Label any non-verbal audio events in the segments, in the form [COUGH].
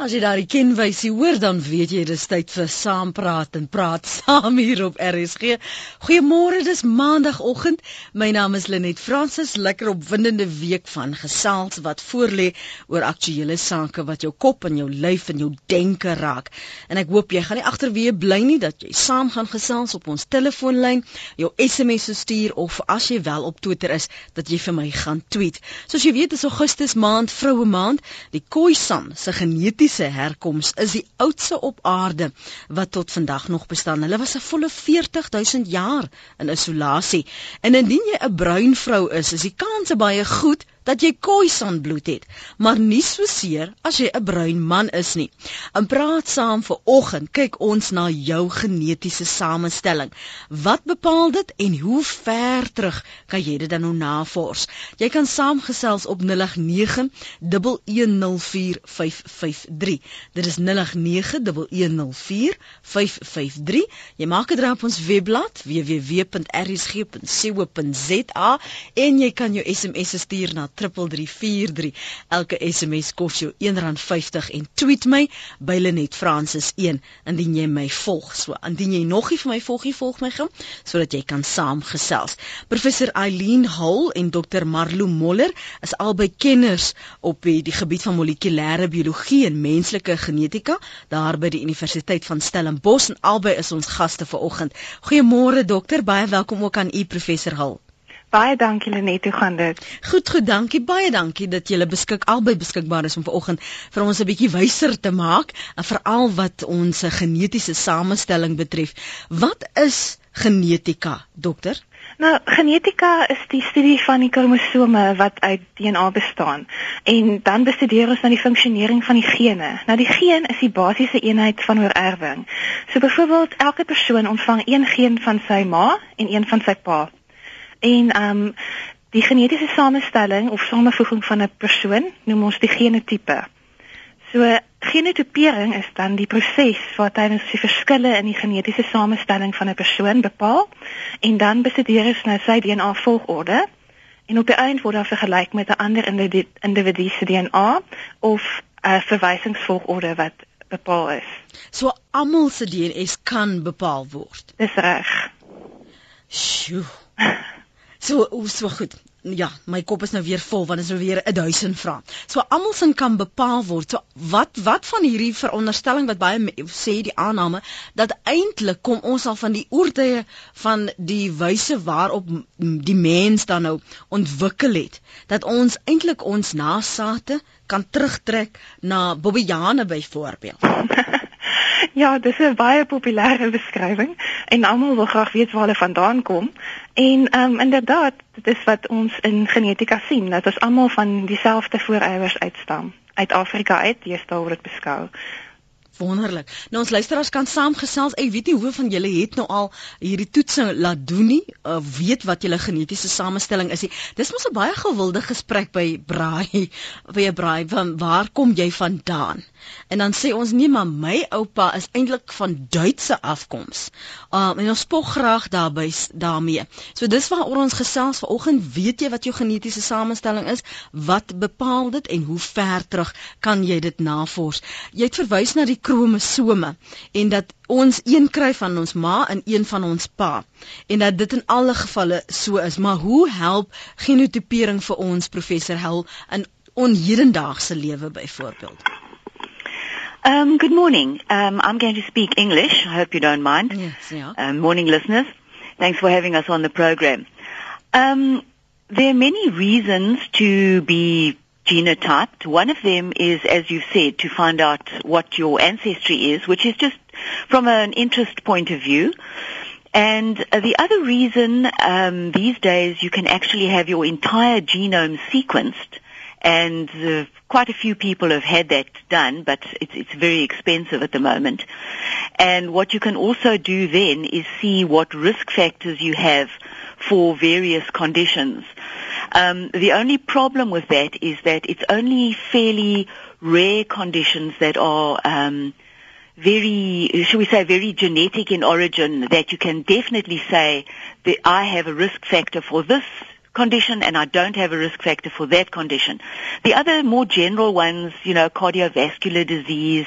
As jy daardie kenwysie hoor, dan weet jy dis tyd vir saampraat en praat [LAUGHS] saam hier op RSG. Goeiemôre, dis maandagooggend. My naam is Lenet Fransis. Lekker opwindende week van gesels wat voorlê oor aktuelle sake wat jou kop en jou lyf en jou denke raak. En ek hoop jy gaan nie agterweë bly nie dat jy saam gaan gesels op ons telefoonlyn, jou SMS stuur of as jy wel op Twitter is, dat jy vir my gaan tweet. Soos jy weet, is Augustus maand, vroue maand. Die Khoisan se genetiese Arabiese herkoms is die oudste op aarde wat tot vandag nog bestaan. Hulle was 'n volle 40000 jaar in isolasie. En indien jy 'n bruin vrou is, is die kans baie goed dat jy Khoisan bloed het, maar nie so seer as jy 'n bruin man is nie. In praat saam vir oggend kyk ons na jou genetiese samestelling. Wat bepaal dit en hoe ver terug kan jy dit dan nou navors? Jy kan saamgesels op 0891104553. Dit is 0891104553. Jy maak dit reg op ons webblad www.rsg.co.za en jy kan jou SMS stuur na 3343. Elke SMS kos jou R1.50 en tweet my by Lenet Francis 1 indien jy my volg. So indien jy nog nie vir my volg nie, volg my gou sodat jy kan saamgesels. Professor Eileen Hall en Dr Marlo Moller is albei kenners op die, die gebied van molekulêre biologie en menslike genetika daar by die Universiteit van Stellenbosch en albei is ons gaste vanoggend. Goeiemôre dokter, baie welkom ook aan u professor Hall. Baie dankie Lenet, hoe gaan dit? Goed, goed, dankie. Baie dankie dat jy beskik albei beskikbaar is om vanoggend vir ons 'n bietjie wyser te maak, veral wat ons genetiese samestelling betref. Wat is genetika, dokter? Nou, genetika is die studie van die kromosome wat uit DNA bestaan. En dan bestudeer ons dan die funksionering van die gene. Nou die geen is die basiese eenheid van oorerwing. So byvoorbeeld, elke persoon ontvang een geen van sy ma en een van sy pa. En ehm um, die genetiese samestelling of samevoeging van 'n persoon noem ons die genotipe. So genotipering is dan die proses wat tydens die verskille in die genetiese samestelling van 'n persoon bepaal en dan bestudeer ons nou sy DNA volgorde en op die einde word daar vergelyk met 'n ander individu se DNA of 'n verwysingsvolgorde wat bepaal is. So almal se DNA kan bepaal word. Dis reg. Sjoe. [LAUGHS] So so goed. Ja, my kop is nou weer vol want dit is nou weer 1000 vrae. So almal sin kan bepaal word. So wat wat van hierdie veronderstelling wat baie sê die aanname dat eintlik kom ons al van die oortye van die wyse waarop die mens dan nou ontwikkel het dat ons eintlik ons nasate kan terugtrek na Bobbejane byvoorbeeld. [LAUGHS] Ja, dis 'n baie populêre beskrywing en almal wil graag weet waar hulle vandaan kom. En ehm um, inderdaad, dit is wat ons in genetika sien, dat ons almal van dieselfde voorouers uitstam. Uit Afrika uit, jy stel word beskou. Wonderlik. Nou ons luisteraars kan saamgesels. Ek weet nie hoe van julle het nou al hierdie toetse laat doen nie, uh, weet wat julle genetiese samestelling is. Dis mos 'n baie gewilde gesprek by Braai, by 'n Braai van waar kom jy vandaan? En dan sê ons nee, maar my oupa is eintlik van Duitse afkoms. Um en ons spog graag daarby daarmee. So dis waaroor ons gesels vanoggend. Weet jy wat jou genetiese samestelling is? Wat bepaal dit en hoe ver terug kan jy dit navors? Jy het verwys na die kromosome en dat ons een kry van ons ma en een van ons pa en dat dit in alle gevalle so is maar hoe help genotipering vir ons professor Hel in onhedendaagse lewe byvoorbeeld Um, good morning. Um, I'm going to speak English. I hope you don't mind. Yes, yeah. Um, morning, listeners. Thanks for having us on the program. Um, there are many reasons to be genotyped. One of them is, as you've said, to find out what your ancestry is, which is just from an interest point of view. And uh, the other reason um, these days you can actually have your entire genome sequenced and uh, quite a few people have had that done, but it's, it's very expensive at the moment. And what you can also do then is see what risk factors you have for various conditions. Um, the only problem with that is that it's only fairly rare conditions that are um, very, shall we say, very genetic in origin that you can definitely say that I have a risk factor for this condition and I don't have a risk factor for that condition. The other more general ones, you know, cardiovascular disease,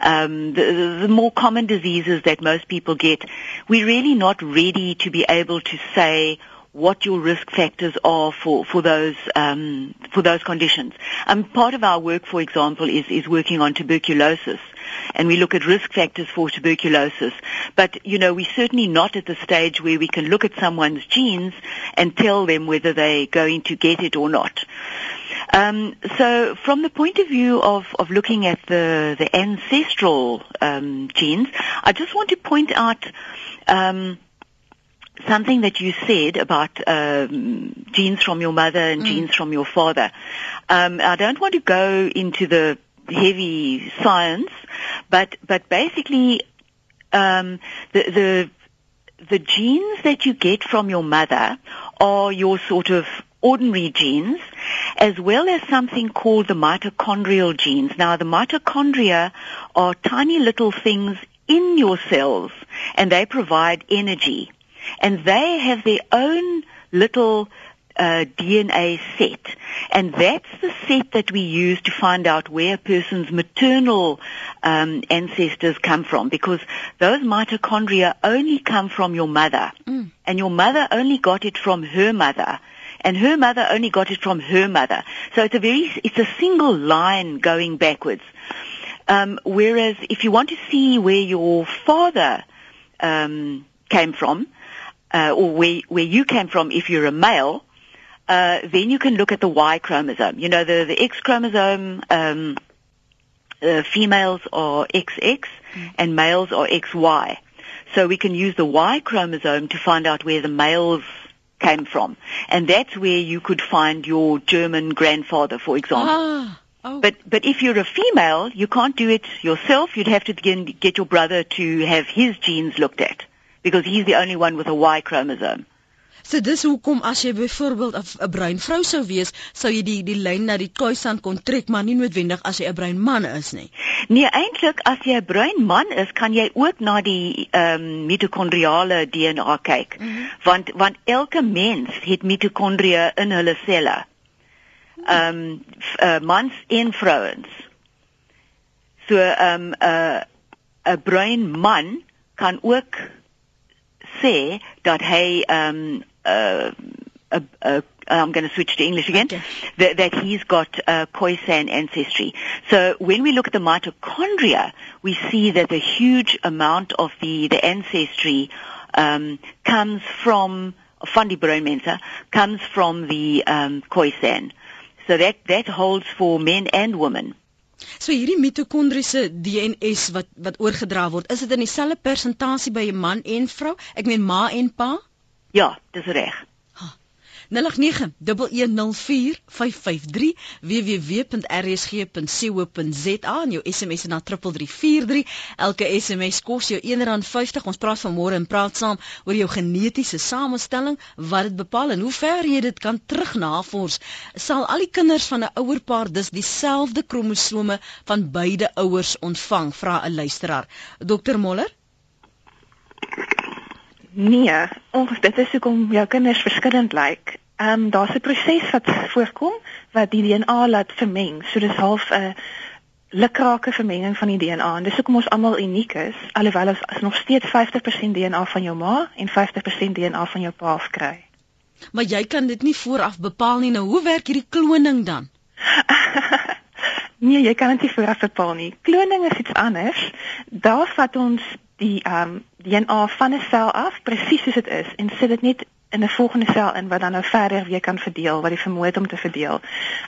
um, the, the more common diseases that most people get, we're really not ready to be able to say what your risk factors are for, for those um, for those conditions. Um, part of our work, for example, is, is working on tuberculosis and we look at risk factors for tuberculosis. But, you know, we're certainly not at the stage where we can look at someone's genes and tell them whether they're going to get it or not. Um, so from the point of view of, of looking at the, the ancestral um, genes, I just want to point out um, something that you said about um, genes from your mother and mm. genes from your father. Um, I don't want to go into the heavy science, but but basically um, the the the genes that you get from your mother are your sort of ordinary genes, as well as something called the mitochondrial genes. Now, the mitochondria are tiny little things in your cells, and they provide energy. And they have their own little uh, DNA set. And that's the set that we use to find out where a person's maternal um, ancestors come from because those mitochondria only come from your mother. Mm. And your mother only got it from her mother. And her mother only got it from her mother. So it's a very, it's a single line going backwards. Um, whereas if you want to see where your father um, came from, uh, or where, where you came from if you're a male, uh, then you can look at the Y chromosome. You know, the, the X chromosome, um, uh, females are XX mm. and males are XY. So we can use the Y chromosome to find out where the males came from. And that's where you could find your German grandfather, for example. Ah. Oh. But but if you're a female, you can't do it yourself. You'd have to get your brother to have his genes looked at because he's the only one with a Y chromosome. So dis hoekom as jy byvoorbeeld 'n bruin vrou sou wees, sou jy die die lyn na die koisand kon trek, maar nie noodwendig as jy 'n bruin man is nie. Nee, eintlik as jy 'n bruin man is, kan jy ook na die ehm um, mitokondriale DNA kyk. Mm -hmm. Want want elke mens het mitokondria in hulle selle. Ehm um, uh, mans en vrouens. So ehm um, 'n uh, 'n bruin man kan ook sê dat hy um, uh, uh, uh, I'm going to switch to English again, okay. that, that, he's got uh, Khoisan ancestry. So when we look at the mitochondria, we see that a huge amount of the, the ancestry um, comes from, van die comes from the um, Khoisan. So that, that holds for men and women. So hierdie mitokondriese DNS wat wat oorgedra word, is dit in dieselfde persentasie by 'n man en vrou? Ek meen ma en pa? Ja, dis reg. 0891104553 www.rsg.co.za en jou SMS na 3343. Elke SMS kos jou R1.50. Ons praat vanmôre en praat saam oor jou genetiese samestelling, wat dit bepaal en hoe ver jy dit kan terugnavors. Sal al die kinders van 'n ouerpaar dus dieselfde kromosome van beide ouers ontvang? Vra 'n luisteraar. Dr Moller Nee, ons dit is hoekom jou kinders verskillend lyk. Ehm um, daar's 'n proses wat voorkom wat die DNA laat vermeng. So dis half 'n lukrake vermenging van die DNA en dis hoekom ons almal uniek is, alhoewel ons as nog steeds 50% DNA van jou ma en 50% DNA van jou pa kry. Maar jy kan dit nie vooraf bepaal nie. Nou hoe werk hierdie kloning dan? [LAUGHS] nee, jy kan dit nie vooraf bepaal nie. Kloning is iets anders. Daar vat ons die ehm um, DNA van 'n sel af presies soos dit is en sit dit net in 'n volgende sel in wat dan nou verder weer kan verdeel wat die vermoë het om te verdeel.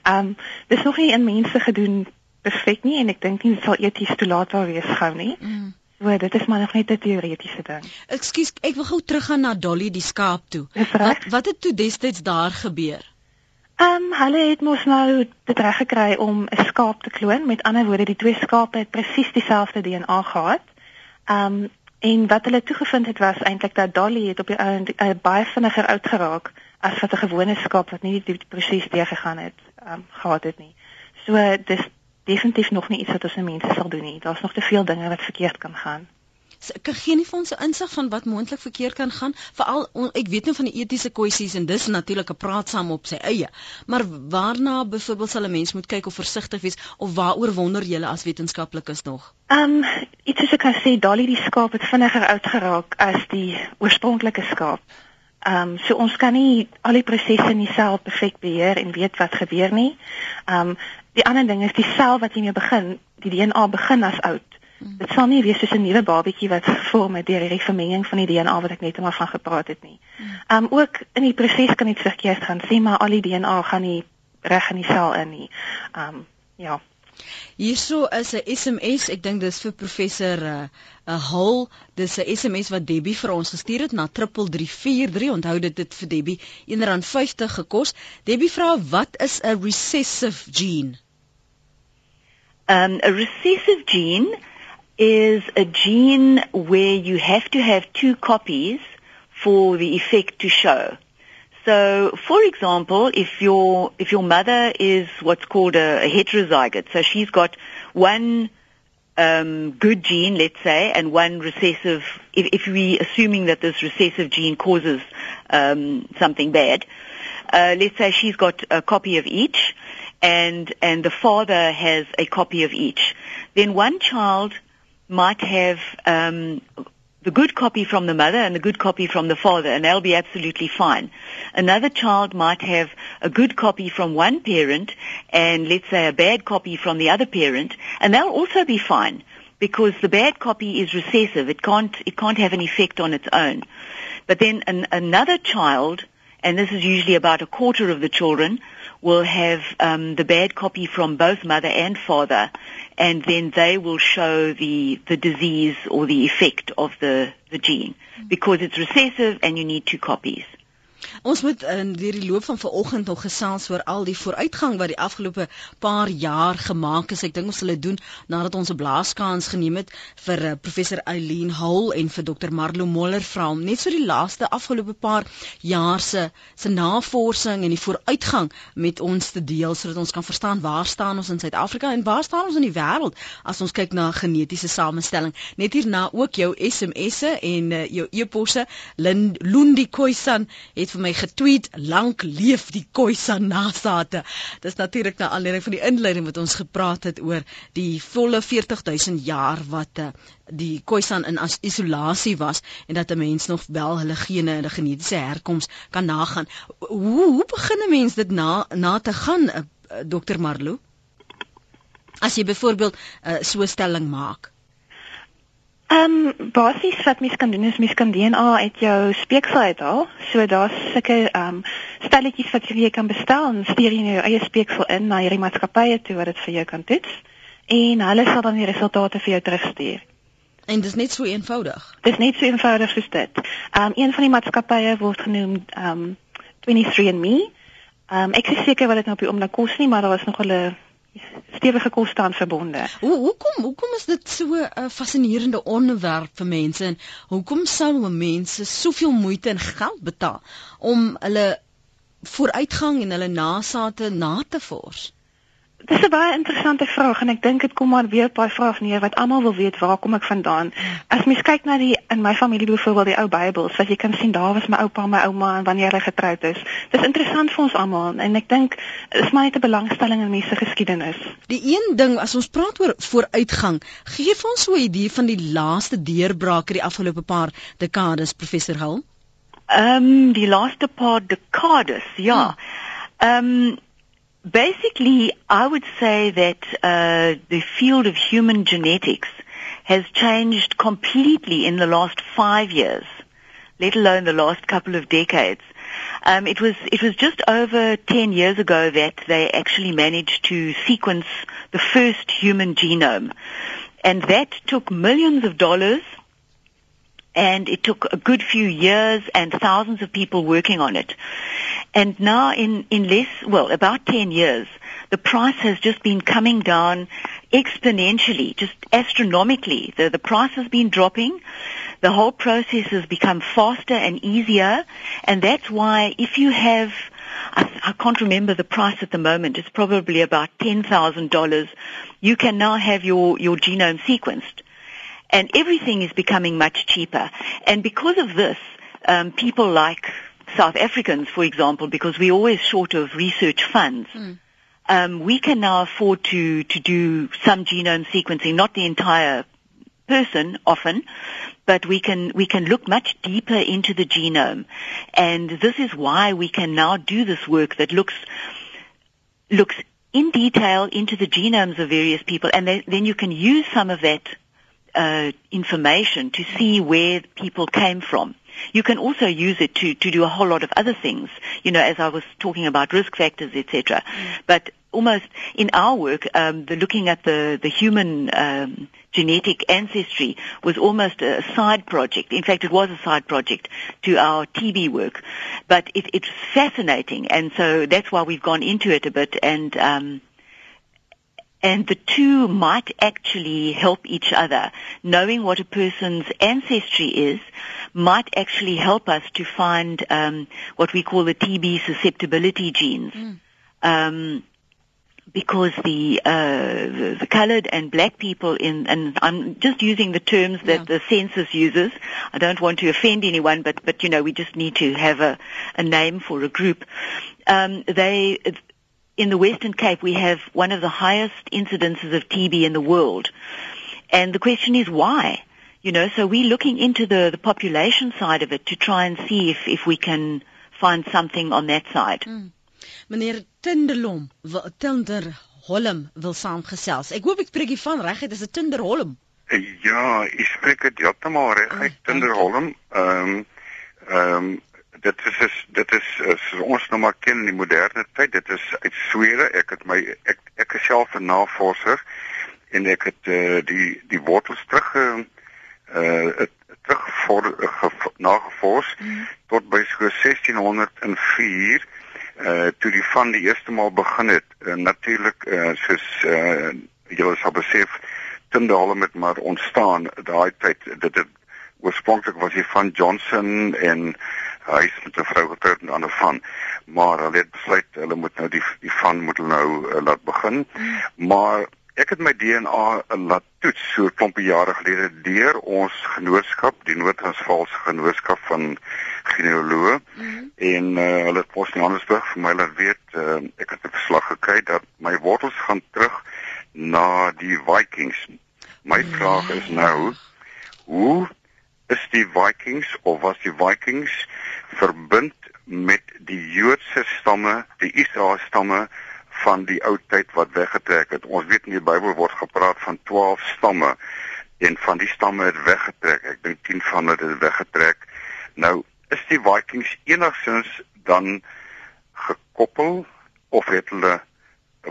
Ehm um, dis nog nie in mense gedoen perfek nie en ek dink nie dit sal eties toelaatbaar wees gou nie. Mm. So dit is maar nog net 'n teoretiese ding. Ekskuus, ek wil gou teruggaan na Dolly die skaap toe. Wat wat het toe destyds daar gebeur? Ehm um, hulle het mos nou dit reg gekry om 'n skaap te kloon. Met ander woorde, die twee skape het presies dieselfde DNA gehad. Ehm um, en wat hulle toegevind het was eintlik dat Dolly het op die ou uh, baie vinniger oud geraak as wat 'n gewone skaap wat nie die, proses deurgegaan het ehm um, gehad het nie. So dis definitief nog nie iets wat ons mense sal doen nie. Daar's nog te veel dinge wat verkeerd kan gaan. Kan gee nie vir ons 'n insig van wat moontlik verkeerd kan gaan veral ek weet nou van die etiese kwessies en dis natuurlik 'n praatsaam op sy eie maar waarna byvoorbeeld sal 'n mens moet kyk of versigtig wees of waaroor wonder jy as wetenskaplikes nog Ehm um, iets soos ek kan sê dalie die skaap het vinniger oud geraak as die oorspronklike skaap Ehm um, so ons kan nie al die prosesse in die sel perfek beheer en weet wat gebeur nie. Ehm um, die ander ding is die sel wat jy mee begin, die DNA begin as oud. Dit sal nie wees soos 'n nuwe babatjie wat [LAUGHS] gevorm het deur die vermenging van die DNA wat ek net eendag van gepraat het nie. Ehm um, ook in die proses kan iets verkeerd gaan. Sê maar al die DNA gaan nie reg in die sel in nie. Ehm um, ja. Hierso is 'n SMS, ek dink dis vir professor 'n uh, uh, Hul, dis 'n SMS wat Debbie vir ons gestuur het na 3343. Onthou dit het vir Debbie R1.50 gekos. Debbie vra wat is 'n recessive gene? Um, a recessive gene is a gene where you have to have two copies for the effect to show. So, for example, if your if your mother is what's called a, a heterozygote, so she's got one um, good gene, let's say, and one recessive. If, if we assuming that this recessive gene causes um, something bad, uh, let's say she's got a copy of each, and and the father has a copy of each. Then one child might have um, the good copy from the mother and the good copy from the father, and they'll be absolutely fine. Another child might have a good copy from one parent and let's say a bad copy from the other parent, and they'll also be fine because the bad copy is recessive. It can't, it can't have an effect on its own. But then an, another child, and this is usually about a quarter of the children, will have um, the bad copy from both mother and father, and then they will show the, the disease or the effect of the, the gene mm. because it's recessive and you need two copies. Ons moet in deur die loop van vanoggend nog gesels oor al die vooruitgang wat die afgelope paar jaar gemaak is. Ek dink ons sal dit doen nadat ons 'n blaaskans geneem het vir uh, professor Eileen Hall en vir dokter Marlo Moller vra om net so die laaste afgelope paar jaar se se navorsing en die vooruitgang met ons te deel sodat ons kan verstaan waar staan ons in Suid-Afrika en waar staan ons in die wêreld as ons kyk na genetiese samestelling. Net hierna ook jou SMS'e en uh, jou e-posse Lundi Khoisan het het vir my getweet lank leef die Khoisan nasate. Dis natuurlik na aanleiding van die inleiding wat ons gepraat het oor die volle 40000 jaar wat uh, die Khoisan in isolasie was en dat 'n mens nog wel hulle gene en genetiese herkoms kan nagaan. Hoe hoe begin 'n mens dit na na te gaan uh, Dr Marlo? As jy byvoorbeeld 'n uh, so stelling maak. Ehm um, basies wat mens kan doen is mens kan DNA uit jou speeksel uithaal. So daar's sulke ehm um, stelletjies wat jy kan bestel en stuur jy jou eie speeksel in na hierdie maatskappye toe wat dit vir jou kan toets en hulle sal dan die resultate vir jou terugstuur. En dis net so eenvoudig. Dis net so eenvoudig soos dit. Ehm um, een van die maatskappye word genoem ehm um, 23andMe. Ehm um, ek is seker wat dit nou op die oomblik kos nie, maar daar is nog 'n stewige koste aan verbonde. Hoe hoekom hoekom is dit so 'n uh, fascinerende onderwerp vir mense en hoekom sou mense soveel moeite en geld betaal om hulle vooruitgang en hulle nasate na te vors? Dis 'n baie interessante vraag en ek dink dit kom maar weer op daai vraag neer wat almal wil weet waar kom ek vandaan. As mens kyk na die in my familie byvoorbeeld die ou Bybels, wat jy kan sien daar was my oupa, my ouma en wanneer hulle getroud is. Dis interessant vir ons almal en ek dink is maar net 'n belangstelling in mense geskiedenis. Die een ding as ons praat oor vooruitgang, gee vir ons so 'n idee van die laaste deurbrake die afgelope paar dekades professor Hul. Ehm um, die laaste paar dekades, ja. Hmm. Ehm um, Basically, I would say that uh, the field of human genetics has changed completely in the last five years, let alone the last couple of decades. Um, it was it was just over ten years ago that they actually managed to sequence the first human genome, and that took millions of dollars and it took a good few years and thousands of people working on it. And now in, in less, well, about 10 years, the price has just been coming down exponentially, just astronomically. The, the price has been dropping. The whole process has become faster and easier. And that's why if you have, I, I can't remember the price at the moment, it's probably about $10,000, you can now have your, your genome sequenced. and everything is becoming much cheaper. And because of this, um, people like South Africans, for example, because we're always short of research funds, mm. um, we can now afford to, to do some genome sequencing, not the entire person often, but we can we can look much deeper into the genome, and this is why we can now do this work that looks looks in detail into the genomes of various people, and then, then you can use some of that uh, information to see where people came from. You can also use it to, to do a whole lot of other things, you know, as I was talking about risk factors, etc. Mm. But almost in our work, um, the looking at the, the human um, genetic ancestry was almost a side project. In fact, it was a side project to our TB work. But it, it's fascinating, and so that's why we've gone into it a bit and um, and the two might actually help each other. Knowing what a person's ancestry is might actually help us to find um, what we call the TB susceptibility genes. Mm. Um, because the, uh, the, the colored and black people in and I'm just using the terms that yeah. the census uses. I don't want to offend anyone, but but you know we just need to have a, a name for a group. Um, they in the Western Cape, we have one of the highest incidences of TB in the world. And the question is why? You know, so we're looking into the, the population side of it to try and see if, if we can find something on that side. Mm. Meneer Tinderlom, Tinder Holm wil saamgesels. Ek hoop ek spreek dit van regtig, dis 'n Tinder Holm. Ja, ek spreek dit heeltemal reg, oh, Tinder Holm. Ehm um, ehm um, dit is, is dit is, is ons nou maar ken in die moderne tyd dit is uit Swede. Ek het my ek ek is self 'n navorser en ek het uh, die die wortels terug uh het terug voor uh, nagevors mm. tot by so 1604 uh toe die van die eerste maal begin het. Uh, natuurlik uh, soos uh, julle sal besef Tyndale met maar ontstaan daai tyd. Dit het oorspronklik was hy van Johnson en hy is met 'n vrou getroud en ander van maar hulle het besluit hulle moet nou die die van moet hulle nou uh, laat begin. Maar ek het my DNA uh, laat toets so 'n klompie jare gelede deur ons genootskap die Noord-Transvaalse genootskap van genealoë. Mm. -hmm. en uh, hulle het pos in Johannesburg vir my laat weet uh, ek het 'n verslag gekry dat my wortels gaan terug na die Vikings. My vraag is nou hoe is die Vikings of was die Vikings verbind met die Joodse stamme, die Israeliese stamme van die ou tyd wat weggetrek het. Ons weet in die Bybel word gepraat van 12 stamme en van die stamme het weggetrek. Ek dink 10 van hulle het weggetrek. Nou is die Vikings enigsins dan gekoppel of het hulle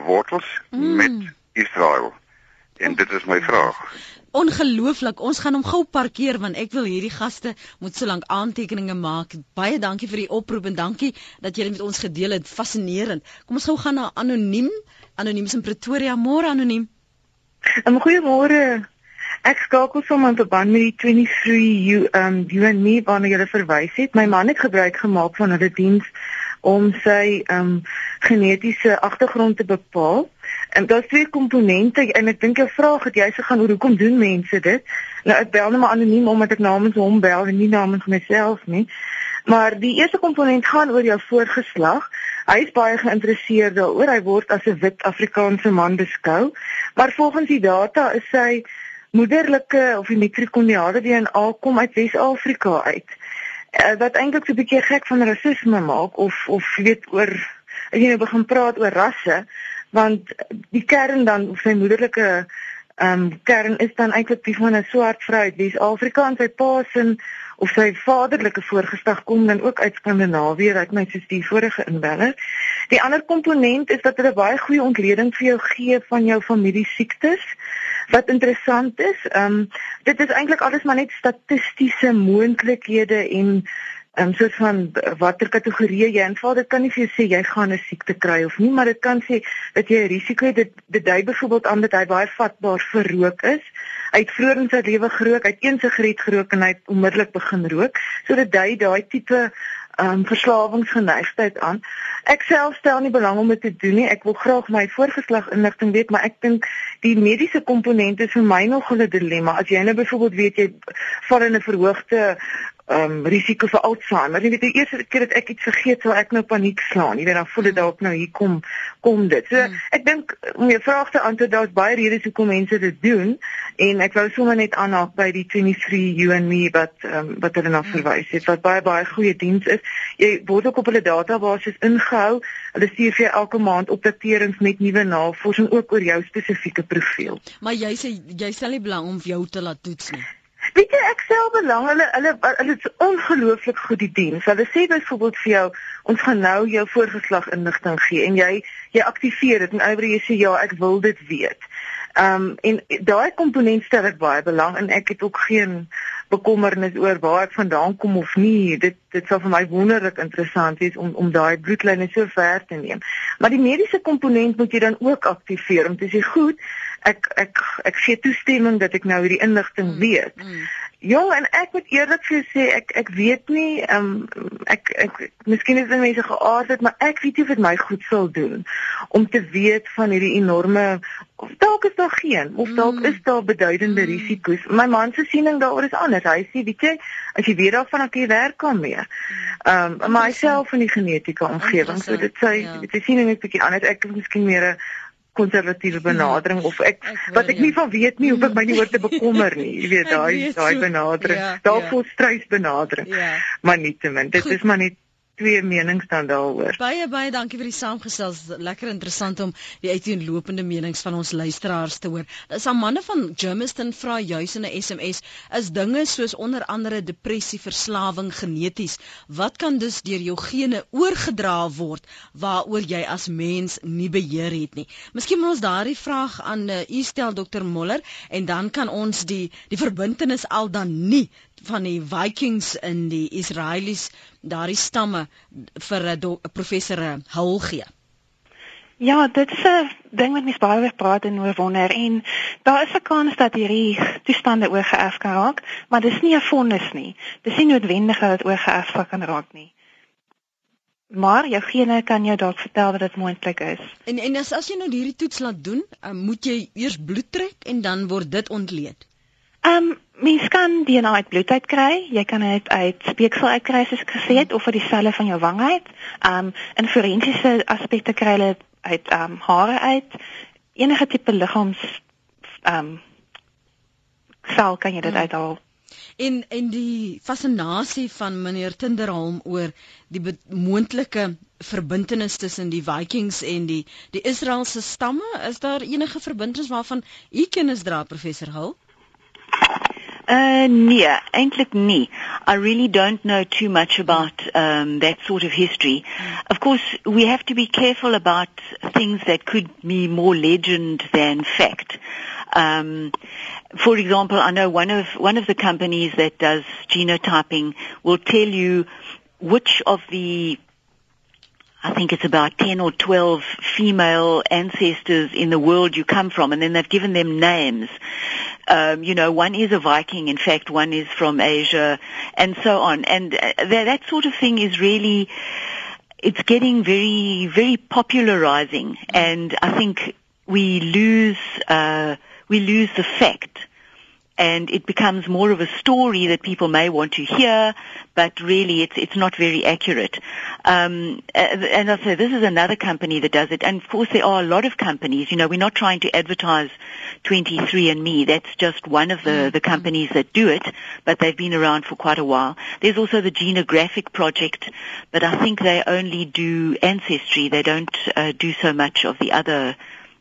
wortels mm. met Israel? En dit is my vraag. Ongelooflik. Ons gaan hom gou parkeer want ek wil hierdie gaste moet so lank aantekeninge maak. Baie dankie vir die oproep en dankie dat julle met ons gedeel het. Fascinerend. Kom ons gou gaan na anoniem. Anoniem in Pretoria. Môre anoniem. Um, Goeiemôre. Ek skakel sommer in verband met die 23 you um you and me waarna jy verwys het. My man het gebruik gemaak van hulle diens om sy um genetiese agtergrond te bepaal. En daar's twee komponente en ek dink jou vraag het jy se gaan oor hoekom doen mense dit? Nou ek bel net maar anoniem omdat ek namens hom bel en nie namens myself nie. Maar die eerste komponent gaan oor jou voorgeslag. Hy is baie geïnteresseerd daaroor. Hy word as 'n wit Afrikaanse man beskou. Maar volgens die data is sy moederlike of die mitrokoniale DNA kom uit Wes-Afrika uit. Uh, wat eintlik so 'n bietjie gek van rasisme maak of of weet oor as jy nou begin praat oor rasse want die kern dan of sy moederlike ehm um, kern is dan eintlik die van 'n swart vrou uit Wes-Afrika en sy pa se of sy vaderlike voorgeslag kom dan ook uit Skandinawië, uit my soos die vorige inbeller. Die ander komponent is dat hulle baie goeie ontleding vir jou gee van jou familie siektes. Wat interessant is, ehm um, dit is eintlik alles maar net statistiese moontlikhede en um, soos van watter kategorie jy inval, dit kan nie vir jou sê jy gaan 'n siekte kry of nie, maar dit kan sê dat jy 'n risiko het. Dit dit dui byvoorbeeld aan dat hy baie vatbaar vir rook is. Hy het vroeër in sy lewe gerook, hy het een sigaret gerook en hy het onmiddellik begin rook. So dit dui daai tipe um, verslawingsgeneigtheid aan. Ek self stel nie belang om dit te doen nie. Ek wil graag my voorgeslag inligting weet, maar ek dink die mediese komponent is vir my nog 'n dilemma. As jy nou byvoorbeeld weet jy val in 'n verhoogde um risiko vir Alzheimer. Jy weet die eerste keer dat ek iets vergeet, sal ek nou paniek slaan. Jy weet dan voel dit dalk nou hier kom kom dit. So hmm. ek dink om jou vraag te antwoord, daar's baie redes hoekom mense dit doen en ek wou sommer net aanhaak by die 23 you and me wat um, wat hulle na hmm. verwys het wat baie baie goeie diens is. Jy word ook op hulle database ingehou. Hulle stuur vir jou elke maand opdaterings met nuwe navorsing ook oor jou spesifieke profiel. Maar jy sê jy stel nie belang om jou te laat toets nie. Weet jy ek stel belang hulle hulle hulle is ongelooflik goed die diens. Hulle sê byvoorbeeld vir jou ons gaan nou jou voorgeslag inligting gee en jy jy aktiveer dit en oor jy sê ja, ek wil dit weet. Ehm um, en daai komponent stel ek baie belang en ek het ook geen bekommernis oor waar ek vandaan kom of nie. Dit dit sal vir my wonderlik interessant wees om om daai bloedlyne so ver te neem. Maar die mediese komponent moet jy dan ook aktiveer om te sê goed, ek ek ek gee toestemming dat ek nou hierdie inligting mm, weet. Mm. Jong en ek moet eerlik vir jou sê ek ek weet nie um, ek ek miskien is dit mense geaardheid maar ek weet nie of dit my goed sal doen om te weet van hierdie enorme of dalk is daar geen of dalk mm. is daar beduidende mm. risiko's. My man se siening daaroor is anders. Hy sê weet jy as jy weet daarvan dat jy werk kan mee. Ehm um, maar myself in die genetiese omgewing so dit sê ja. die siening is bietjie anders. Ek is miskien meer 'n konservatiewe benadering of ek, ek wil, wat ek nie ja. van weet nie hoe ek my nie oor te [LAUGHS] bekommer nie jy weet daai daai benadering ja, daarvoor ja. strys benadering ja. maar nietemin dit Goed. is maar net twee menings dan daaroor. Baie baie dankie vir die saamgestels. Lekker interessant om die uiteenlopende menings van ons luisteraars te hoor. Dis Amanda van Germiston vra juis in 'n SMS is dinge soos onder andere depressie, verslawing geneties. Wat kan dus deur jou gene oorgedra word waaroor jy as mens nie beheer het nie? Miskien moet ons daardie vraag aan uh, u stel Dr Moller en dan kan ons die die verbintenis al dan nie van die Vikings in die Israelies daardie stamme vir 'n professor Hul gee. Ja, dit is 'n ding wat mens baie oor praat en oor wonder en daar is 'n kans dat hierdie toestande oorgeerf kan raak, maar dis nie 'n vonnis nie. Dis nie noodwendig dat dit oorgeerf kan raak nie. Maar jou gene kan jou dalk vertel dat dit moontlik is. En en as as jy nou hierdie toets laat doen, uh, moet jy eers bloed trek en dan word dit ontleed. Ehm um, mens kan DNA uit bloed uit kry. Jy kan dit uit speeksel uit kry soos ek gesê het of uit die selle van jou wang uit. Ehm um, in forensiese aspekte kry hulle uit ehm um, hare uit. Enige tipe liggaams ehm um, sel kan jy dit hmm. uithaal. En en die fascinasie van meneer Tinderholm oor die moontlike verbintenis tussen die Vikings en die die Israeliese stamme, is daar enige verbintenis waarvan u kennis dra professor Hull? Uh, nee, eintlik. I really don't know too much about um, that sort of history. Of course, we have to be careful about things that could be more legend than fact. Um, for example, I know one of one of the companies that does genotyping will tell you which of the I think it's about 10 or 12 female ancestors in the world you come from, and then they've given them names. Um, you know, one is a Viking, in fact, one is from Asia, and so on. And uh, that, that sort of thing is really, it's getting very, very popularizing, and I think we lose, uh, we lose the fact and it becomes more of a story that people may want to hear, but really it's it's not very accurate. Um, and I say this is another company that does it, and of course there are a lot of companies. You know, we're not trying to advertise 23andMe. That's just one of the mm-hmm. the companies that do it, but they've been around for quite a while. There's also the Genographic Project, but I think they only do ancestry. They don't uh, do so much of the other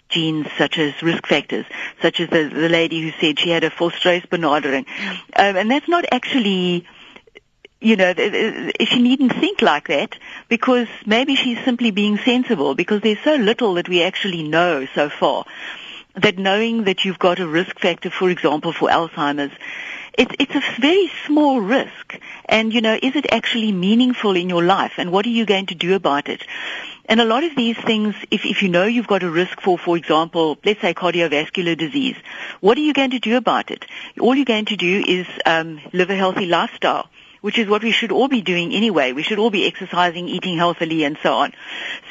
genes such as risk factors, such as the, the lady who said she had a volstreisbenadering. Um, and that's not actually, you know, she needn't think like that because maybe she's simply being sensible because there's so little that we actually know so far that knowing that you've got a risk factor, for example, for Alzheimer's, it's, it's a very small risk. And, you know, is it actually meaningful in your life? And what are you going to do about it? And a lot of these things, if, if you know you've got a risk for, for example, let's say cardiovascular disease, what are you going to do about it? All you're going to do is um, live a healthy lifestyle. which is what we should all be doing anyway. We should all be exercising, eating healthily, and so on.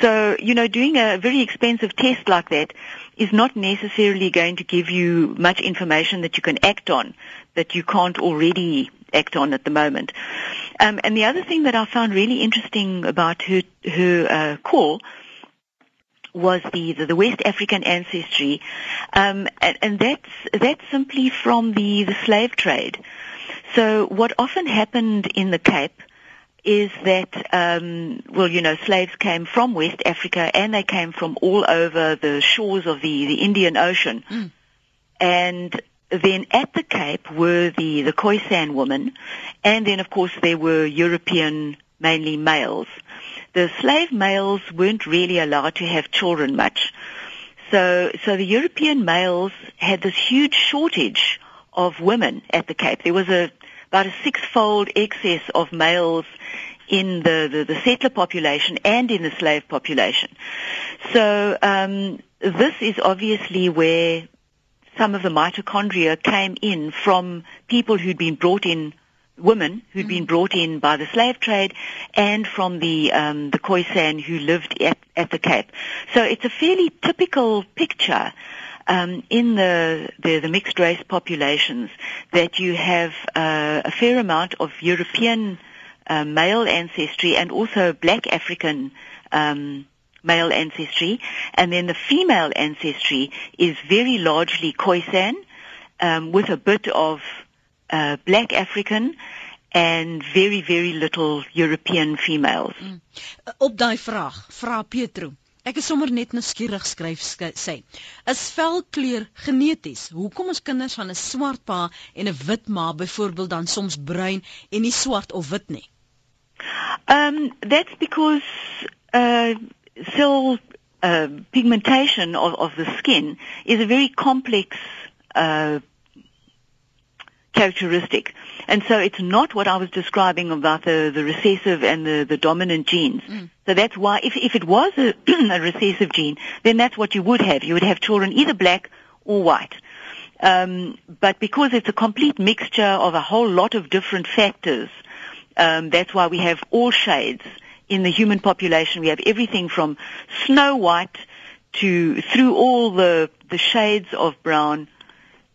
So, you know, doing a very expensive test like that is not necessarily going to give you much information that you can act on that you can't already act on at the moment. Um, and the other thing that I found really interesting about her her uh, call was the, the, the West African ancestry, um, and, and that's that's simply from the the slave trade. So what often happened in the Cape is that, um, well, you know, slaves came from West Africa and they came from all over the shores of the, the Indian Ocean. Mm. And then at the Cape were the, the Khoisan women, and then of course there were European, mainly males. The slave males weren't really allowed to have children much. So, so the European males had this huge shortage of women at the Cape. There was a, about a six-fold excess of males in the, the, the settler population and in the slave population. So um, this is obviously where some of the mitochondria came in from people who'd been brought in women who'd mm-hmm. been brought in by the slave trade and from the um, the Khoisan who lived at, at the Cape. So it's a fairly typical picture um, in the, the, the mixed race populations that you have uh, a fair amount of European uh, male ancestry and also black African um, male ancestry, and then the female ancestry is very largely Khoisan, um, with a bit of uh, black African and very very little European females. Mm. Op daai vraag, vra Petro. Ek is sommer net nuuskierig skryf sê. Is velkleur geneties? Hoekom is kinders van 'n swart pa en 'n wit ma byvoorbeeld dan soms bruin en nie swart of wit nie? Um that's because uh cell uh, pigmentation of, of the skin is a very complex uh, characteristic. And so it's not what I was describing about the, the recessive and the, the dominant genes. Mm. So that's why, if, if it was a, [CLEARS THROAT] a, recessive gene, then that's what you would have. You would have children either black or white. Um, but because it's a complete mixture of a whole lot of different factors, um, that's why we have all shades in the human population. We have everything from snow white to through all the the shades of brown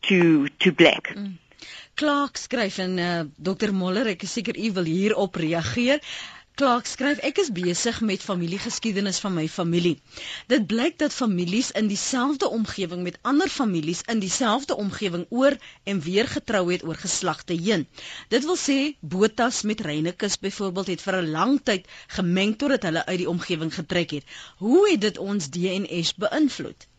to to black. Mm. Clark skryf en uh, Dr Moller, ek is seker u wil hierop reageer. Clark skryf ek is besig met familiegeskiedenis van my familie. Dit blyk dat families in dieselfde omgewing met ander families in dieselfde omgewing oor en weer getrou het oor geslagte heen. Dit wil sê Botas met Reinekus byvoorbeeld het vir 'n lang tyd gemeng totdat hulle uit die omgewing getrek het. Hoe het dit ons DNS beïnvloed?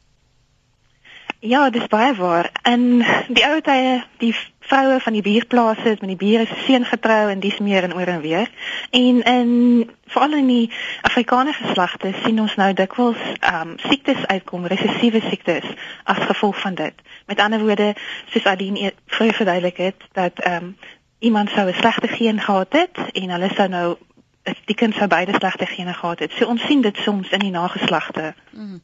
Ja, dis baie waar. In die ou tye, die vroue van die buurplase het met die bure se seun getrou en dis meer en oor en weer. En in veral in die Afrikaner geslagte sien ons nou dikwels ehm um, siektes uitkom, resessiewe siektes as gevolg van dit. Met ander woorde, soos Aline e-, vroeër verduidelik het, dat ehm um, iemand sou 'n slegte geen gehad het en hulle sou nou die kind sou beide slegte gene gehad het. So ons sien dit soms in die nageslagte. Mm.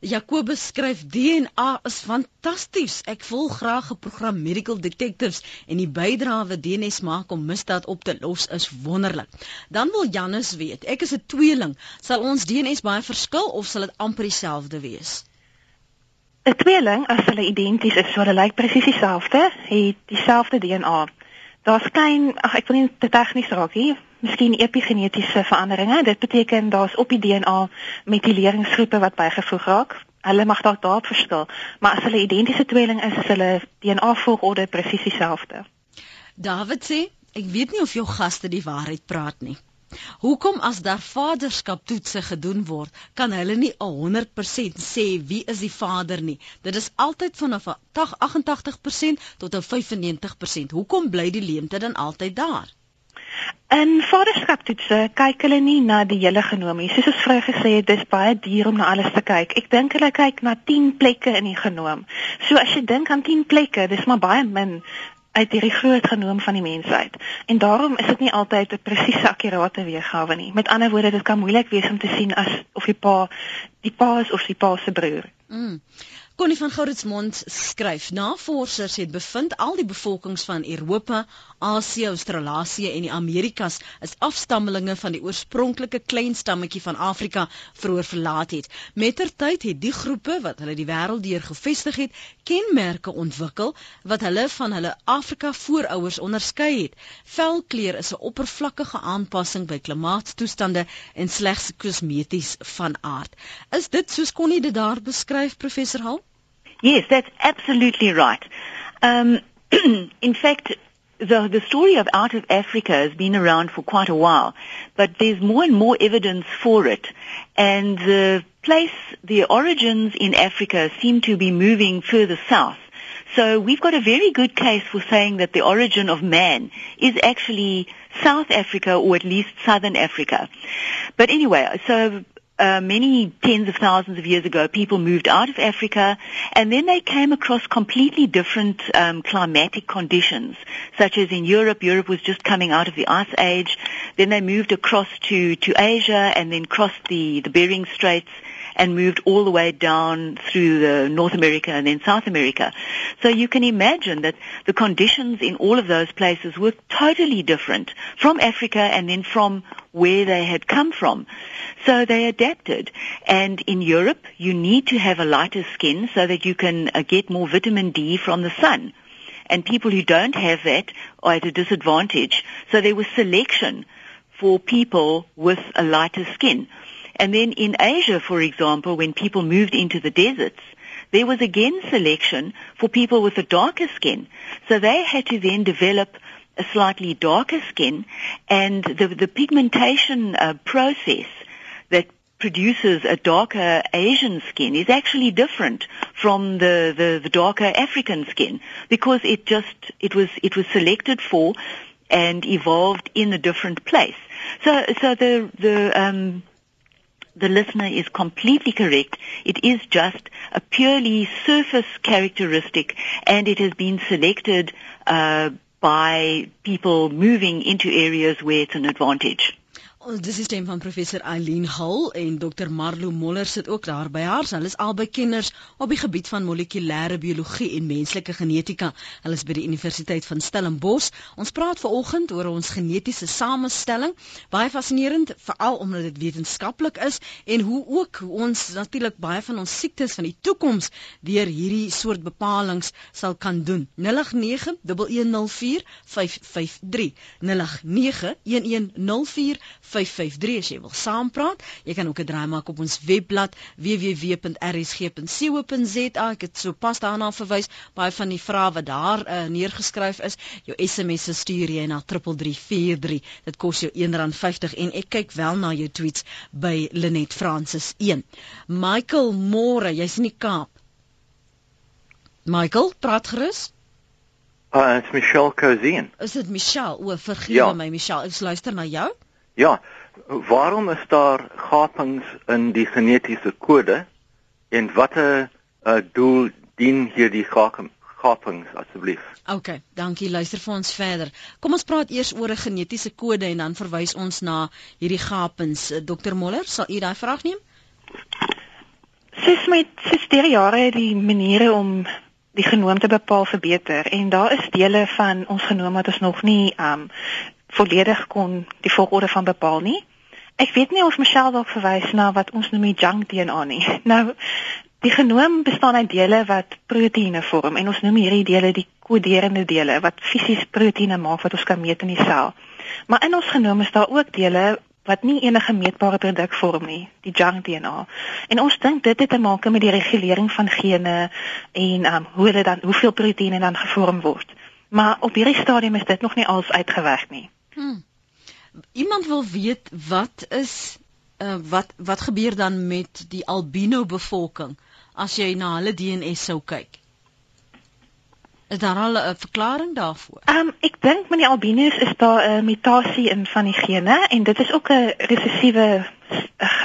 Jakobus skryf DNA is fantasties. Ek volg graag 'n program Medical Detectives en die bydrae wat DNS maak om misdaad op te los is wonderlik. Dan wil Janus weet, ek is 'n tweeling, sal ons DNS baie verskil of sal dit amper dieselfde wees? 'n Tweeling, as hulle identies is, so hulle lyk presies dieselfde, het dieselfde DNA. Daar's klein, ag ek wil nie te tegnies raak nie, miskien epigenetiese veranderinge. Dit beteken daar's op die DNA metielieringsgroepe wat bygevoeg raak. Hulle mag dalk daar verskil, maar as hulle identiese tweeling is, is hulle DNA volgorde presies dieselfde. David sê, ek weet nie of jou gaste die waarheid praat nie. Hoekom as daar vaderskaptoetse gedoen word, kan hulle nie 100% sê wie is die vader nie. Dit is altyd van 'n 88% tot 'n 95%. Hoekom bly die leemte dan altyd daar? In vaderskaptoetse kyk hulle nie na die hele genoom nie. Soos ons vroeër gesê het, dis baie duur om na alles te kyk. Ek dink hulle kyk na 10 plekke in die genoom. So as jy dink aan 10 plekke, dis maar baie min uit hierdie groot genoom van die mensheid. En daarom is dit nie altyd 'n presiese akkurate weergawe nie. Met ander woorde, dit kan moeilik wees om te sien as of die pa die pa is of die pa se broer. Mm. Connie van Gouritsmond skryf: Navorsers het bevind al die bevolkings van Europa, Asië, Australië en die Amerikas is afstammelinge van die oorspronklike klein stammetjie van Afrika vroeër verlaat het. Mettertyd het die groepe wat hulle die wêreld deur gevestig het, kenmerke ontwikkel wat hulle van hulle Afrika voorouers onderskei het. Velkleur is 'n oppervlakkige aanpassing by klimaatstoestande en slegs kosmeties van aard. Is dit soos Connie dit daar beskryf, professor Hall? Yes, that's absolutely right. Um, [CLEARS THROAT] in fact, the, the story of out of Africa has been around for quite a while, but there's more and more evidence for it. And the place, the origins in Africa seem to be moving further south. So we've got a very good case for saying that the origin of man is actually South Africa or at least Southern Africa. But anyway, so uh, many tens of thousands of years ago, people moved out of Africa, and then they came across completely different um, climatic conditions, such as in Europe. Europe was just coming out of the ice age. Then they moved across to, to Asia, and then crossed the, the Bering Straits, and moved all the way down through the North America and then South America. So you can imagine that the conditions in all of those places were totally different from Africa and then from where they had come from. So they adapted. And in Europe, you need to have a lighter skin so that you can uh, get more vitamin D from the sun. And people who don't have that are at a disadvantage. So there was selection for people with a lighter skin. And then in Asia, for example, when people moved into the deserts, there was again selection for people with a darker skin. So they had to then develop a slightly darker skin and the, the pigmentation uh, process that produces a darker Asian skin is actually different from the, the, the darker African skin because it just, it was, it was selected for and evolved in a different place. So, so the, the, um, the listener is completely correct. It is just a purely surface characteristic and it has been selected uh, by people moving into areas where it's an advantage. Ons dis die stem van professor Eileen Hall en Dr Marlo Moller sit ook daar by haar. Hulle is albei kenners op die gebied van molekulêre biologie en menslike genetika. Hulle is by die Universiteit van Stellenbosch. Ons praat veraloggend oor ons genetiese samestelling. Baie fascinerend, veral omdat dit wetenskaplik is en hoe ook hoe ons natuurlik baie van ons siektes van die toekoms deur hierdie soort bepalinge sal kan doen. 0891104553 0891104553 553 as jy wil saampraat. Jy kan ook 'n draai maak op ons webblad www.rsg.co.za. Ek het sopas daarna verwys. Baie van die vrae wat daar uh, neergeskryf is, jou SMS se stuur jy na 3343. Dit kos jou R1.50 en ek kyk wel na jou tweets by Linet Francis 1. Michael Moore, jy's in die Kaap. Michael, praat gerus. Uh, it's Michelle Cozien. Is dit Michelle? O, vergewe Ja. my Michelle. Ek luister na jou. Ja, waarom is daar gapings in die genetiese kode en watter uh, doel dien hierdie gaping- gapings asseblief? OK, dankie. Luister vir ons verder. Kom ons praat eers oor 'n genetiese kode en dan verwys ons na hierdie gapings. Eh, Dr Moller, sal u daai vraag neem? Soos met soos deur die jare het die maniere om die genoom te bepaal verbeter en daar is dele van ons genoom wat ons nog nie um volledig kon die volgorde van bepaal nie. Ek weet nie of Michelle dalk verwys na wat ons noem die junk DNA nie. [LAUGHS] Nou die genoom bestaan uit dele wat proteïene vorm en ons noem hierdie dele die koderende dele wat fisies proteïene maak wat ons kan meet in die sel. Maar in ons genoom is daar ook dele wat nie enige meetbare produk vorm nie, die junk DNA. En ons dink dit het te maak met die regulering van gene en um, hoe hulle dan hoeveel proteïene dan gevorm word. Maar op hierdie stadium is dit nog nie als uitgewerk nie. Hmm. Iemand wil weet wat is uh, wat wat gebeur dan met die albino bevolking as jy na hulle DNA sou kyk? Is daar al 'n verklaring daarvoor? Um ek dink met die albinos is daar 'n mutasie in van die gene en dit is ook 'n resessiewe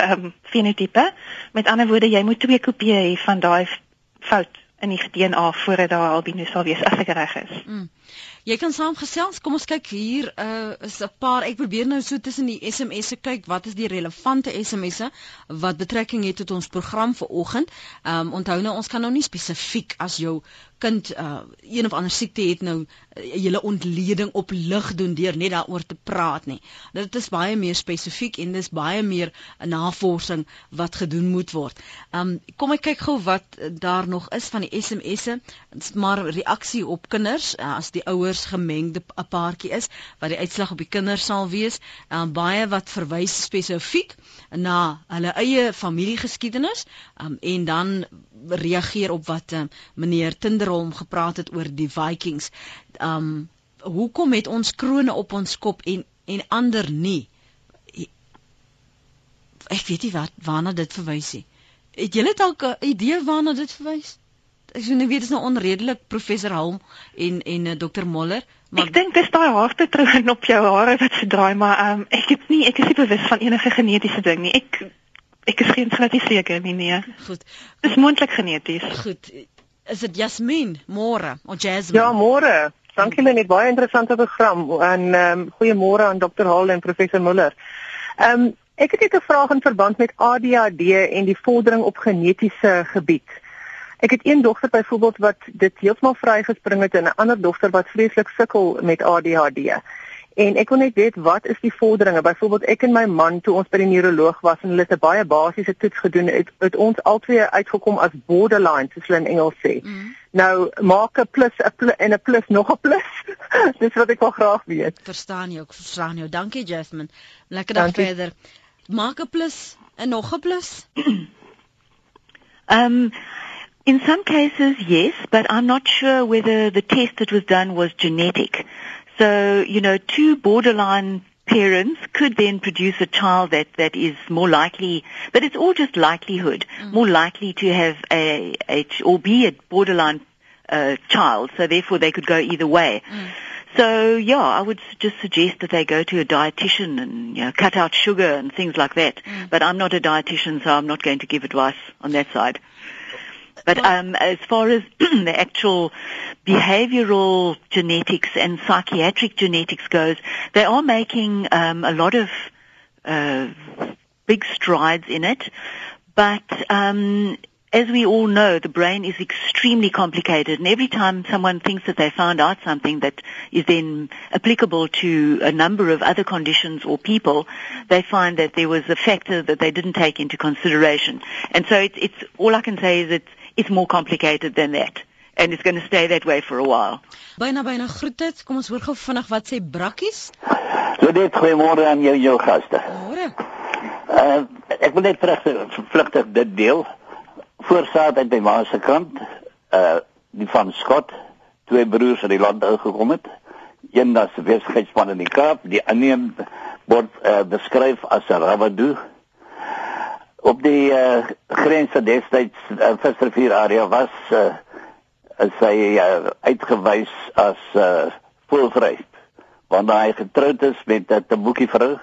um, fenotipe. Met ander woorde, jy moet twee kopieë hê van daai fout in die DNA voordat daar albino sal wees as ek reg is. Mm. Jy kan saamgesels. Kom ons kyk hier uh is 'n paar ek probeer nou so tussen die SMS'e kyk wat is die relevante SMS'e wat betrekking het tot ons program vir oggend. Um onthou nou ons kan nou nie spesifiek as jou kind uh een of ander siekte het nou uh, hele ontleding op lig doen deur net daaroor te praat nie. Dit is baie meer spesifiek en dis baie meer 'n navorsing wat gedoen moet word. Um kom ek kyk gou wat daar nog is van die SMS'e. Dit's maar reaksie op kinders uh, as die ouers gemengde 'n paartjie is wat die uitslag op die kinders sal wees. Um baie wat verwys spesifiek na hulle eie familiegeskiedenis um en dan reageer op wat uh, meneer Tinderholm gepraat het oor die Vikings. Um hoekom het ons krone op ons kop en en ander nie? Ek weet nie wat waarna dit verwys nie. Het julle dalk 'n idee waarna dit verwys? Ek sien nou weet dit is nou onredelik professor Halm en en uh, dokter Moller, maar ek dink dis daai haarpatroon [LAUGHS] op jou hare wat se draai, maar um, ek het nie ek is nie bewus van enige genetiese ding nie. Ek Ek is geen seker nie nee. Goed. Dis moontlik geneties. Goed. Is dit Jasmin môre of Jasmine? Ja, môre. Dankie Lenie, baie interessante program en ehm um, goeiemôre aan Dr. Hall en professor Muller. Ehm um, ek het net 'n vraag in verband met ADHD en die vordering op genetiese gebied. Ek het een dogter byvoorbeeld wat dit heeltemal vrygespring het en 'n ander dogter wat vreeslik sukkel met ADHD. En ek wil net weet wat is die vorderinge? Byvoorbeeld ek en my man toe ons by die neuroloog was en hulle het 'n baie basiese toets gedoen het, het ons albei uitgekom as borderline soos hulle in Engels sê. Mm. Nou maak 'n plus 'n plus en 'n plus nog 'n plus. [LAUGHS] Dis wat ek wel graag weet. Verstaan jy ook? Verstaan jou. Dankie Jasmine. Lekker dag Dankie. verder. Maak 'n plus en nog 'n plus. um In some cases, yes, but I'm not sure whether the test that was done was genetic. So, you know, two borderline parents could then produce a child that, that is more likely, but it's all just likelihood, mm. more likely to have a, a or be a borderline uh, child. So therefore they could go either way. Mm. So yeah, I would just suggest that they go to a dietitian and you know cut out sugar and things like that. Mm. But I'm not a dietitian, so I'm not going to give advice on that side. But um, as far as [CLEARS THROAT] the actual behavioral genetics and psychiatric genetics goes, they are making um, a lot of uh, big strides in it. But um, as we all know, the brain is extremely complicated, and every time someone thinks that they found out something that is then applicable to a number of other conditions or people, they find that there was a factor that they didn't take into consideration. And so it's, it's all I can say is it's it's more complicated than that and it's going to stay that way for a while. Byna byna groete. Kom ons hoor gou vinnig wat sê Brakkies. So dit goeiemôre aan jou jou gaste. Môre. Uh ek wil net terug vlugtig dit deel. Voorsaat uit my ma se kant, uh die van Scott, twee broers uit die land gekom het. Een was besigheidsman in die Kaap, die ander word uh, beskryf as 'n rabadoo op die uh, grens van destyds uh, visrivier area was uh, is hy uh, uitgewys as uh, voelvry want hy getroud is met 'n uh, boekie vrou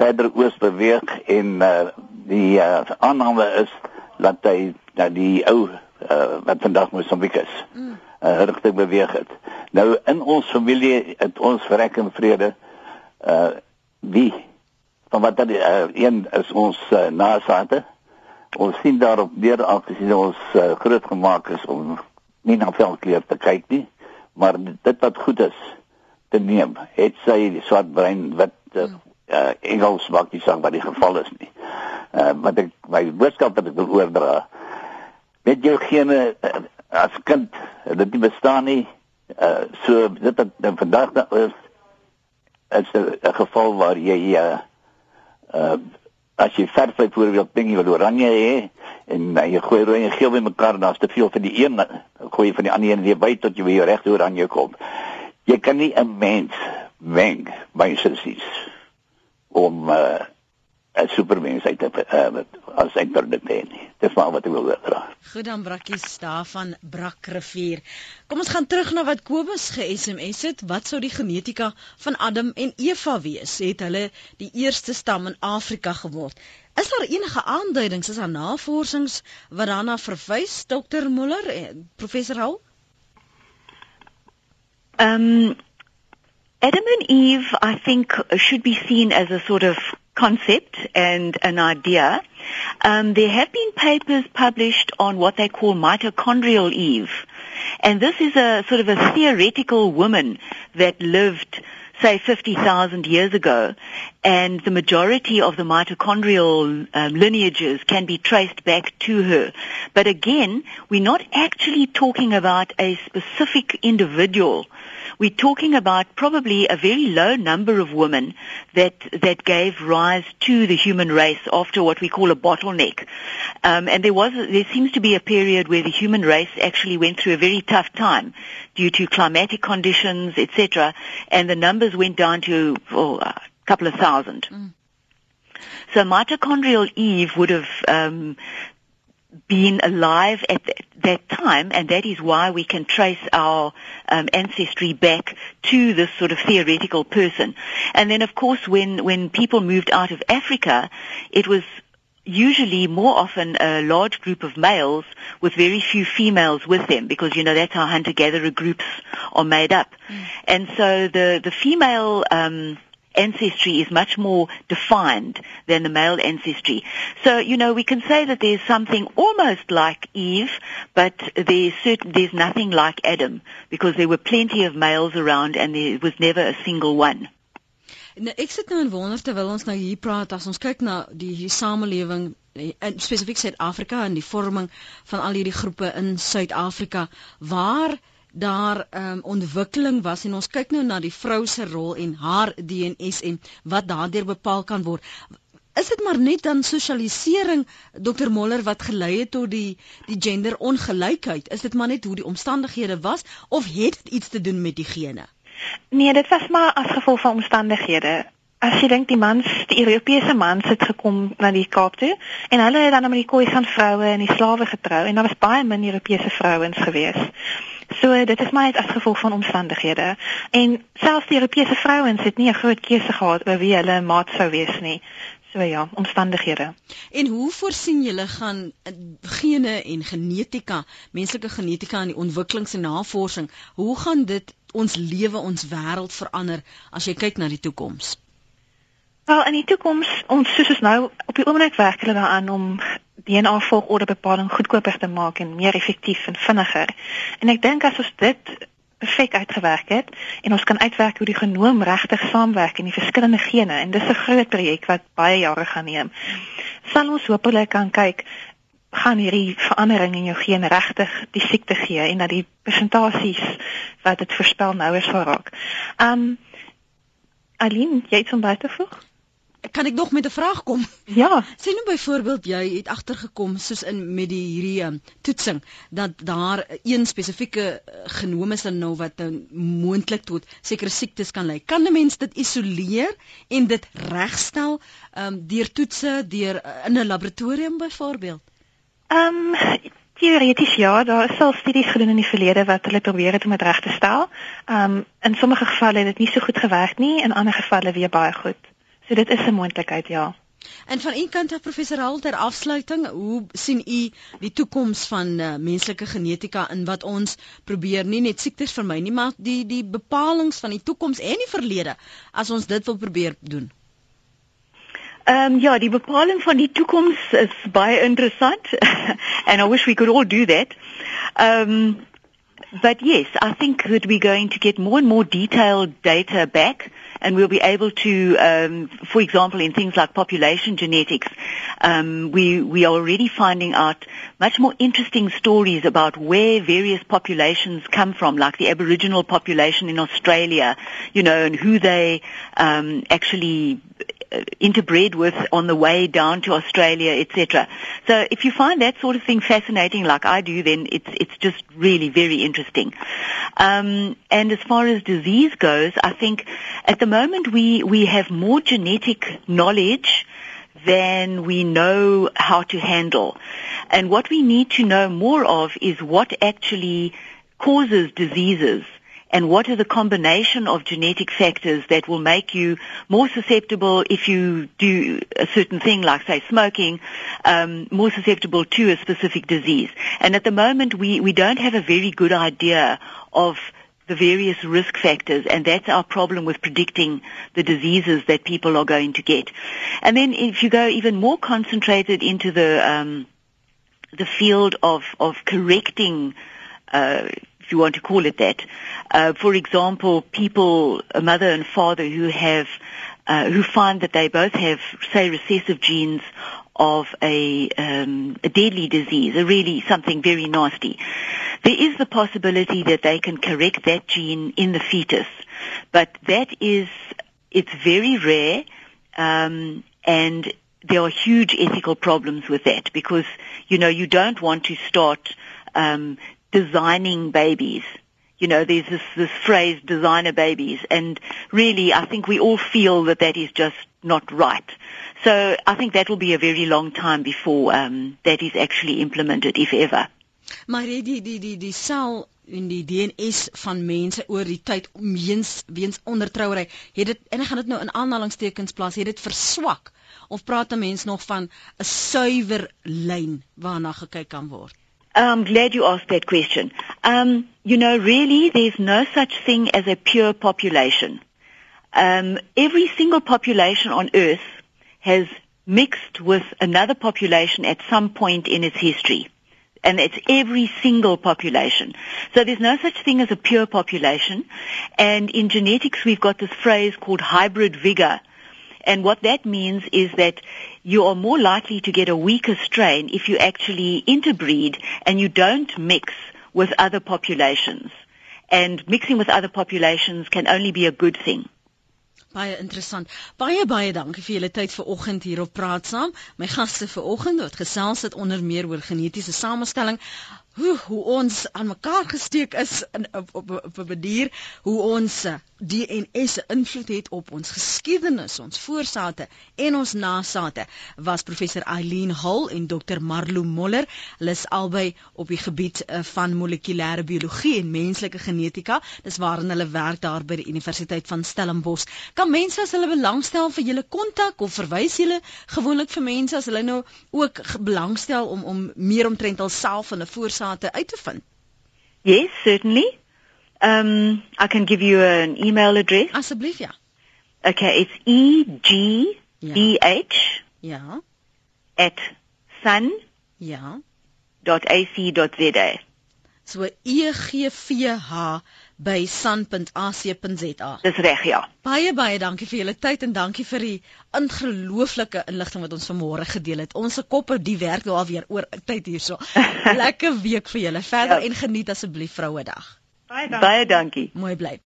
verder oos beweeg en uh, die uh, aanname is dat hy dat die ou uh, wat vandag Mosambiek is mm. uh, rigting beweeg het nou in ons familie het ons vrek en vrede uh, wie van wat dat uh, een is ons uh, nasate. Ons sien daarop deur aangesien ons uh, groot gemaak is om nie na velkleur te kyk nie maar dit wat goed is te neem het sy die swart brein wat uh, uh, Engels maak nie saak wat die geval is nie. Uh, wat ek my boodskap wat ek wil oordra met jou gene uh, as kind dit nie bestaan nie. Uh, so dit het vandag is is 'n geval waar jy uh, uh as jy verf byvoorbeeld ding jy wil oranje hê en uh, jy gooi rooi en geel bymekaar dan is te veel van die een gooi jy van die ander een weer by tot jy jou regte oranje kom. Jy kan nie 'n mens meng by sies om uh, 'n supermens uit te uh, as hy produk hê. Dis maar wat ek wil dra. Goed dan brakkies daarvan Brakrivier. Kom ons gaan terug na wat Kobus ge-SMS het. Wat sou die genetika van Adam en Eva wees? Het hulle die eerste stam in Afrika geword? Is daar enige aanduidings, is daar navorsings wat daarna verwys, Dr. Muller en Professor Hall? Um, Adam and Eve, I think, should be seen as a sort of concept and an idea. Um, there have been papers published on what they call mitochondrial Eve. And this is a sort of a theoretical woman that lived say 50,000 years ago, and the majority of the mitochondrial um, lineages can be traced back to her. But again, we're not actually talking about a specific individual we're talking about probably a very low number of women that that gave rise to the human race after what we call a bottleneck. Um, and there was there seems to be a period where the human race actually went through a very tough time due to climatic conditions, etc. And the numbers went down to oh, a couple of thousand. Mm. So mitochondrial Eve would have um, been alive at that time, and that is why we can trace our um, ancestry back to this sort of theoretical person. And then, of course, when when people moved out of Africa, it was usually more often a large group of males with very few females with them because you know that's how hunter gatherer groups are made up mm. and so the the female um ancestry is much more defined than the male ancestry. So, you know, we can say that there's something almost like Eve, but there's certain, there's nothing like Adam because there were plenty of males around and there was never a single one. Nou ek sit nou en wonder terwyl ons nou hier praat as ons kyk na die, die samelewing in spesifiek Suid-Afrika en die vorming van al hierdie groepe in Suid-Afrika waar daar um, ontwikkeling was en ons kyk nou na die vrou se rol en haar DNS en wat daardeur bepaal kan word. Is dit maar net dan sosialisering Dr Moller wat gelei het tot die die genderongelykheid? Is dit maar net hoe die omstandighede was of het dit iets te doen met die gene? Nee, dit was maar as gevolg van omstandighede. As jy dink die mans, die Europese mans het gekom na die Kaap toe en hulle het dan met die koei van vroue en die slawe getrou en daar was baie min Europese vrouens geweest. So dit is maar net as gevolg van omstandighede. En selfs die Europese vrouens het nie 'n groot keuse gehad oor wie hulle maat sou wees nie. So ja, omstandighede. En hoe voorsien julle gaan eh, gene en genetika, menslike genetika en die ontwikkelings en navorsing, hoe gaan dit ons lewe, ons wêreld verander as jy kyk na die toekoms? Wel, in die toekoms, ons soos ons nou op die oomblik werk hulle daaraan om DNA volgordebepaling goedkoper te maak en meer effektief en vinniger. En ek dink as ons dit perfek uitgewerk het en ons kan uitwerk hoe die genoom regtig saamwerk in die verskillende gene en dis 'n groot projek wat baie jare gaan neem. Sal ons hopelik kan kyk gaan hierdie verandering in jou gene regtig die siekte gee en dat die persentasies wat dit voorspel nou is verraak. Um Aline, jy het sommer te voeg? Kan ek nog met 'n vraag kom? Ja. Sê nou byvoorbeeld jy het agtergekom soos in met die hierdie um, toetsing dat daar een spesifieke uh, genoom is nou wat nou moontlik tot sekere siektes kan lei. Kan 'n mens dit isoleer en dit regstel um, deur toetse deur uh, in 'n laboratorium byvoorbeeld? Ehm um, Teoreties ja, daar is al studies gedoen in die verlede wat hulle probeer het om dit reg te stel. Um, in sommige gevalle het dit nie so goed gewerk nie, in ander gevalle weer baie goed. So dit is 'n moontlikheid, ja. En van u kant af professor Halter afsluiting, hoe sien u die toekoms van uh, menslike genetika in wat ons probeer nie net siektes vermy nie, maar die die bepalinge van die toekoms en die verlede as ons dit wil probeer doen? Ehm um, ja, die bepaling van die toekoms is baie interessant [LAUGHS] and I wish we could all do that. Um, but yes, I think that we're going to get more and more detailed data back and we'll be able to, um, for example, in things like population genetics, um, we we are already finding out much more interesting stories about where various populations come from, like the Aboriginal population in Australia, you know, and who they um, actually interbred with on the way down to Australia, etc. So if you find that sort of thing fascinating, like I do, then it's it's just really very interesting. Um, and as far as disease goes, I think at the moment we we have more genetic knowledge than we know how to handle. And what we need to know more of is what actually causes diseases and what are the combination of genetic factors that will make you more susceptible if you do a certain thing like say smoking, um, more susceptible to a specific disease. And at the moment we, we don't have a very good idea of the various risk factors and that's our problem with predicting the diseases that people are going to get. And then if you go even more concentrated into the um, the field of of correcting uh, if you want to call it that. Uh, for example, people, a mother and father who have, uh, who find that they both have, say, recessive genes of a, um, a deadly disease, a really something very nasty. There is the possibility that they can correct that gene in the fetus, but that is, it's very rare, um, and there are huge ethical problems with that because, you know, you don't want to start um, designing babies. You know, there's this, this phrase, designer babies, and really I think we all feel that that is just not right. So I think that will be a very long time before um, that is actually implemented, if ever. Maar die die die die sel in die DNS van mense oor die tyd weens weens ondertrouery het dit en ek gaan dit nou in aanhalingstekens plaas het dit verswak of praat 'n mens nog van 'n suiwer lyn waarna gekyk kan word I'm glad you asked that question. Um, you know, really, there's no such thing as a pure population. Um, every single population on Earth has mixed with another population at some point in its history. And it's every single population. So there's no such thing as a pure population. And in genetics, we've got this phrase called hybrid vigor. And what that means is that you are more likely to get a weaker strain if you actually interbreed and you don't mix with other populations. And mixing with other populations can only be a good thing. Baie interessant. Baie baie dankie vir julle tyd vanoggend hier op Praat Saam. My gaste vanoggend wat gesels het onder meer oor genetiese samestelling, hoe hoe ons aan mekaar gesteek is in op op, op 'n manier hoe ons eh, DNS se invloed het op ons geskiedenis, ons voorsate en ons nasate was professor Eileen Hall en dokter Marlo Moller. Hulle is albei op die gebied eh, van molekulêre biologie en menslike genetika. Dis waarin hulle werk daar by die Universiteit van Stellenbosch. Kan mense as hulle belangstel vir julle kontak of verwys julle gewoonlik vir mense as hulle nou ook belangstel om om meer omtrent hulself en 'n voorsate resultate uit te vind? Yes, certainly. Um I can give you an email address. Asseblief ja. Okay, it's E G B H ja. at sun ja. .ac.za. So E G V H by san.ac.za. Dis reg, ja. Baie baie dankie vir julle tyd en dankie vir die ongelooflike inligting wat ons vanmôre gedeel het. Ons se koppe die werk nou al weer oor tyd hierso. [LAUGHS] Lekker week vir julle. Verder ja. en geniet asseblief Vrouedag. Baie dankie. Baie dankie. Mooi bly.